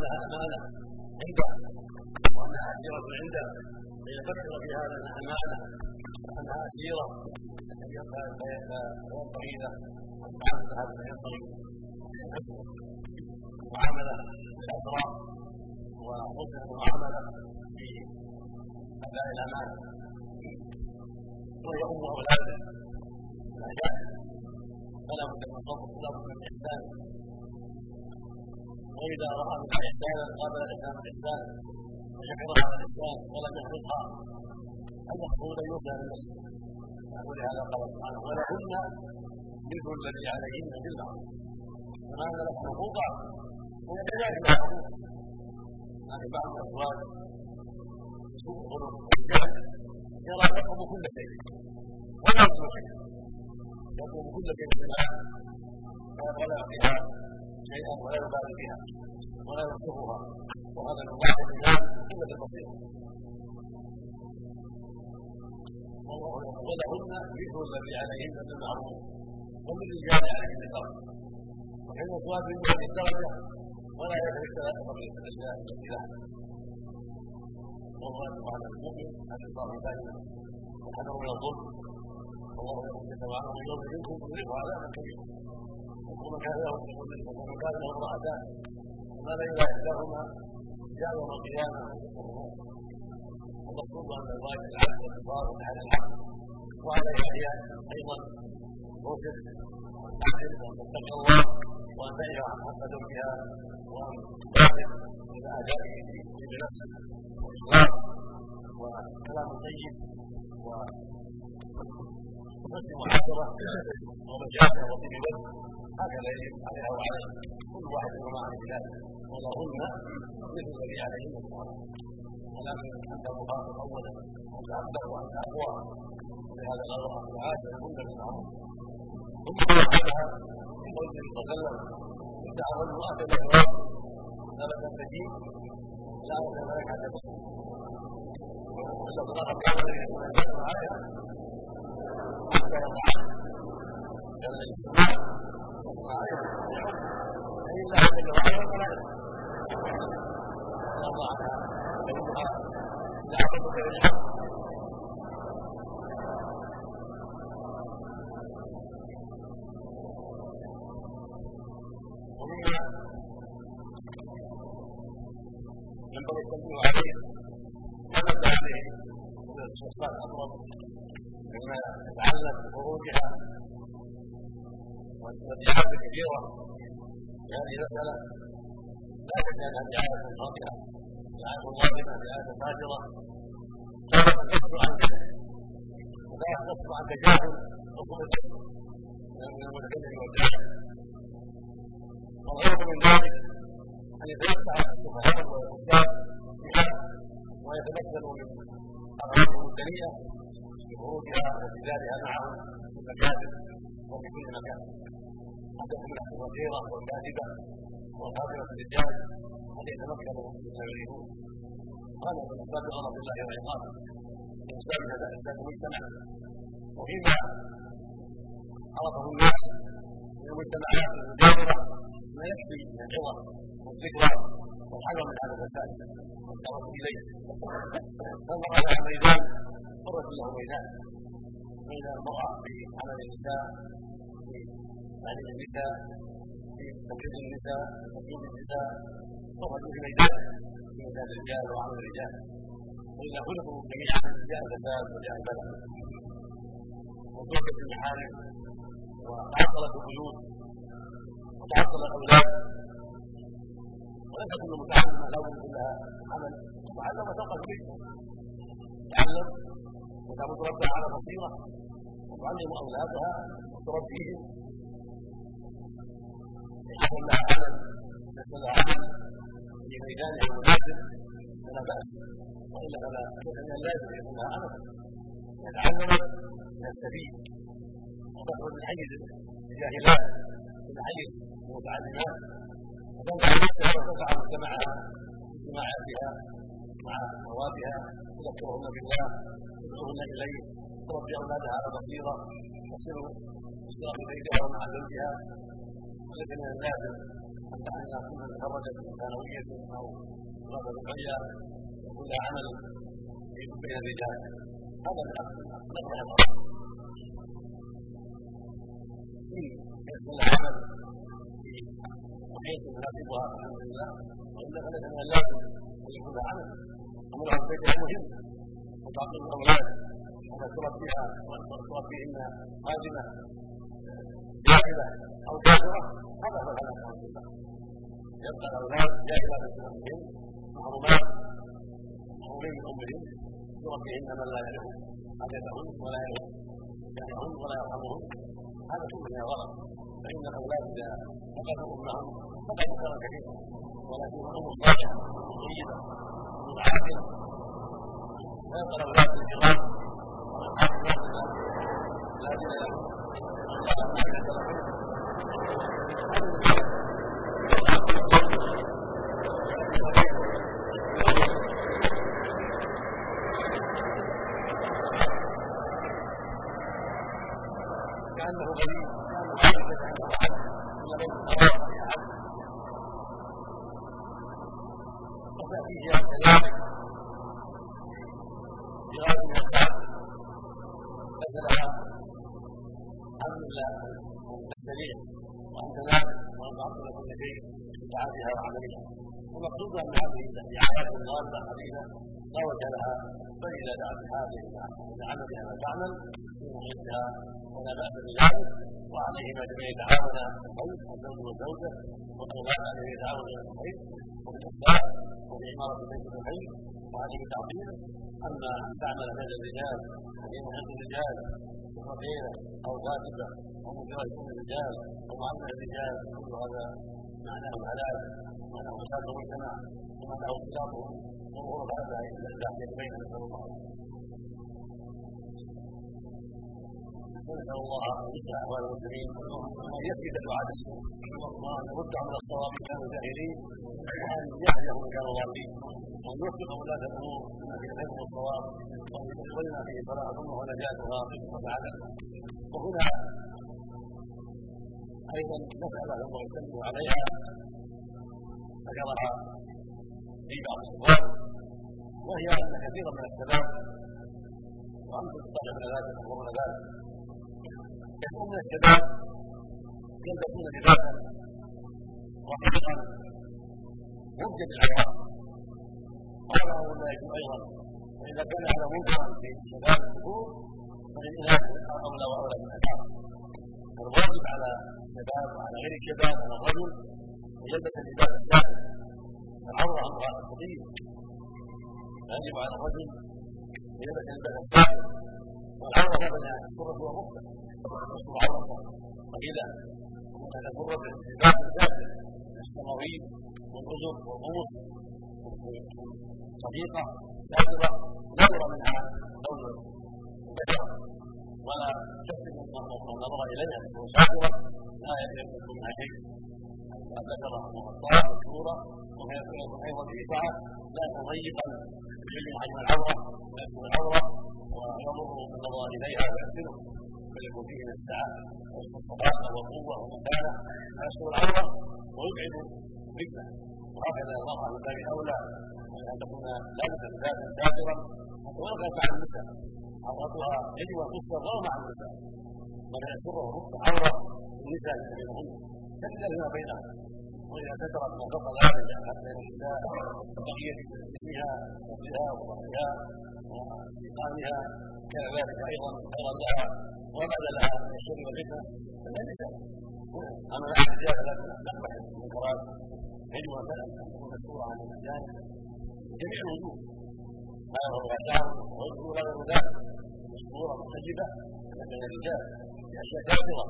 انها امانه عنده وانها اسيره عنده فيفكر في هذا انها امانه وانها اسيره فينبغي له تعامل هذا ينبغي المعامله بالاسرار وحسن المعامله في أداء الأمانة. ويؤم أولادة. النجاح فلا بد من صبر. ولا بد من إحسان. وإذا رأى منها احسانا قابل الاسلام الاحسان وشكر هذا الاحسان ولم المفروض أن يوصل للمسلم ولهذا قال سبحانه ولهن مثل الذي عليهن بالمعروف فما لك حقوقا وهي كذلك حقوق يعني بعض الازواج سوء خلق يرى يقوم كل شيء. ولا يقوم كل شيء. بها. ولا يعطيها شيئا ولا يبالي بها ولا يصرفها وهذا من ضعف الايمان قله البصيره ولهن مثل الذي عليهن بالمعروف وللرجال عليهن بالدرجه وحين الصلاه بالله الدرجه ولا يدري ثلاثة بقيه الاشياء التي لها. والواجب على المؤمن ان يصاب دائما وحذر من الظلم. والله يقول جل وعلا من يوم منكم يضيق عذابا كبيرا ومن كان له ومن كان له امرأتان وما بين احداهما جاء يوم القيامه المقصود ان الواجب العدل والانصاف على وعلى احياء أيضا رشد وان تعدل وان تتقي الله وان تعرف حق زوجها وان تبادر إلى ادائه بنفسه واخلاص وكلام طيب وحسن محاضره ومشاعر وطيب وجه هكذا يجب عليها وعليه كل واحد وما عليه ذلك ولهن مثل الذي عليهن ولكن انت مخاطب اولا ان تعبده وان تعفوها ولهذا قال الله تعالى كن بالمعروف ثم وحدها في قول النبي صلى الله عليه وسلم ان اظن اتى الاسواق ثبت التجيب لا اتى ملك حتى تصل وصلى الله عليه وسلم عليها حتى كان الاجتماع صلى الله عليه وسلم فإلا أن يتبعها الملائكة الله عنها فإنها لا تضر للحق ومما ينبغي التنبيه عليه ثبت عليه من الشخصات الأمر مما يتعلق بخروجها والابيات كثيره في هذه المساله لا شك انها دعايه خاطئه دعايه ظالمه دعايه فاجره لا تصف عن جهل ولا تصف عن تجاهل وطول الجسم من المتكلم والجاهل والغرض من ذلك أن يتمتع السفهاء والانسان بها ويتمكنوا من اغراضهم الدنيئه بخروجها واستدلالها معهم في المكاتب وفي كل مكان قد تكون الخطيره والكاذبه والخاطره الرجال قد يتمكنوا مما يريدون هذا من اسباب غضب الله وعقابه من اسباب اسباب المجتمع وفيما عرفه الناس من المجتمعات المجاوره ما يكفي من العظه والذكرى والحذر من هذا الفساد والدعوه اليه فانظر على ميدان حرة له ميدان بين المرأة في عمل النساء في تعليم النساء في تمريض النساء في تقييم النساء في ميدان في ميدان الرجال وعمل الرجال. وإذا خلقوا جميعا جاء الفساد وجاء البلاء وضربت المحارم وتعطلت البيوت وتعطل الأولاد. وليس كل متعلم له إلا عمل تعلم فوق البيت تعلم وإذا متربى على بصيرة وتعلم أولادها وتربيهم يحصل لها عمل يحصل لها في ميدانها المناسب فلا بأس وإلا فلا من اللازم أن يكون لها عمل يتعلم يستفيد وتخرج من حيز الجاهلات إلى حيز المتعلمات وتنفع نفسها وتنفع مجتمعها اجتماعاتها مع اخواتها تذكرهن بالله تدعوهن إليه. تربي اولادها على بصيرة. تصل الصلاه بينها ومع زوجها وليس من اللازم أن كل تخرجت من ثانويه أو دراسه عليا وكلها عمل بين الرجال. هذا من اقرب يحصل العمل في محيط يناسبها الحمد لله. وإلا فليس من اللازم ان يكون عمل. امرها البيت مهم وتعطيل الاولاد وان تربيها تربيهن خادمه جاهلة أو كافرة هذا هو العمل يبقى الاولاد جاهله بهم محرومات محرومين من امهم يربيهن من لا يعرف حاجتهن ولا يعرف يعنيهن ولا يرحمهن هذا كله غلط فإن الأولاد إذا فقدوا امهم فقدوا خيرا كثيرا ولكن الام صالحه طيبه متعاقله ويبقى الاولاد الحمد لله تنام وان تعطل كل شيء بساعاتها وعملها المقصود ان هذه الرعايه الغالبه قليله لا وجه لها بل اذا دعت الحاجة إلى عملها ما تعمل في محيطها ولا باس بذلك وعليهما جميع يتعاون الزوج الزوج والزوجه والاولاد عليه يتعاون إلى الخير وبالاصلاح وبعماره بيت الخير. وعليه تعظيم اما استعمل بين الرجال وفي محيط الرجال فقيره أو كاتبه أو مجرد كل الرجال أو معامله الرجال. كل هذا معناه هلاك معناه فساد المجتمع ومعناه اختلاطه وهو بعد ذلك بين نسأل الله نسال الله ان يصلح احوال المسلمين وان يثبت دعاء وان يرد من الصواب ان كانوا جاهلين وأن يهديهم من كانوا ضالين وأن يوفق ولاة الأمور لما فيه الخير وأن يدخلنا فيه صلاحهم ونجاتها وسعادتها وهنا أيضا مساله الله يسلم عليها. ذكرها في بعض الصور وهي أن كثيرا من الشباب وأنتم تطلعون ذلك تحضرون ذلك يكون من الشباب يلبسون لباسا رقيقا مبدع بالعقاب هذا هو لا أيضا واذا كان هذا منكرا في شباب الذكور فللاناث اولى واولى من العقاب الواجب على الشباب وعلى غير الشباب على الرجل ان يلبس اللباس السائل العوره هذا الخطيب يجب على الرجل ان يلبس اللباس السائل والعوره بين السره والركبه يستر عورته قليلا وكان الغرة لباس ساتر السماويل والأذن والرؤوس صديقة ساترة لا يرى منها لون البشر ولا تحسن النظر إليها تكون ساترة لا يكون منها شيء البشرة مغطاة مكسورة وهي أيضا في سعة لا يكون ضيقا يجمع حجم العورة ويكون العورة ويضر النظر إليها ويحسنه بل يكون فيه من السعه والصلاه والقوه والمتانه فيستر العوره ويبعد فتنه وهكذا المرأة من باب أولى ان تكون لابسة لباسا ساترا حتى ولو كانت مع النساء. عورتها يجب أن تستر مع النساء. ولا يسره عورة النساء بينهن كلا فيما بينهن. وإذا سترت ما فوق ذلك حتى النساء بقيه جسمها وفيها وظهرها وإيقانها كان ذلك أيضا خيرا لها. وبعد لها من الشر والفتنه فلا نساء اما بعد الرجال فلا نقبح المنكرات يجب ان تكون مسؤوله عن الانسان جميع الوجوه. ما هو غداء ويذكر غير ذلك مستوره محجبه بين الرجال. باشياء ساطره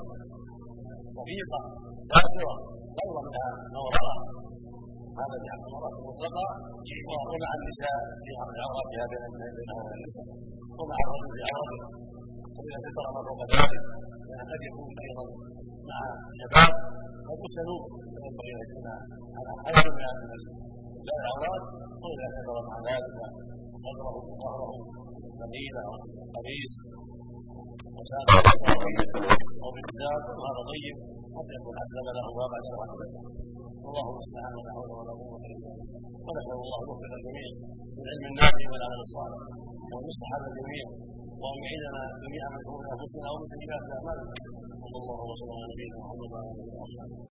رفيقة ساطره غير منها ما وراءها هذا جعل المرأة مطلقة ومع النساء في عوراتها وبين النساء ومع الرجل في عورته وإذا ستر ما فوق ذلك لأن قد يكون أيضا مع الشباب قد فينبغي ان يكون على حذر من العورات وإذا ستر مع ذلك صدره وظهره قليلا أو قميص وساق أو بالكتاب وهذا طيب حتى يكون اسلم له ما بعد رحمته والله المستعان ولا حول ولا قوه الا بالله ونسال الله يوفق الجميع للعلم النافع والعمل الصالح وان هذا الجميع وان يعيننا جميعا من شرور انفسنا ومن سيئات اعمالنا صلى الله وسلم. على نبينا محمد وعلى اله وصحبه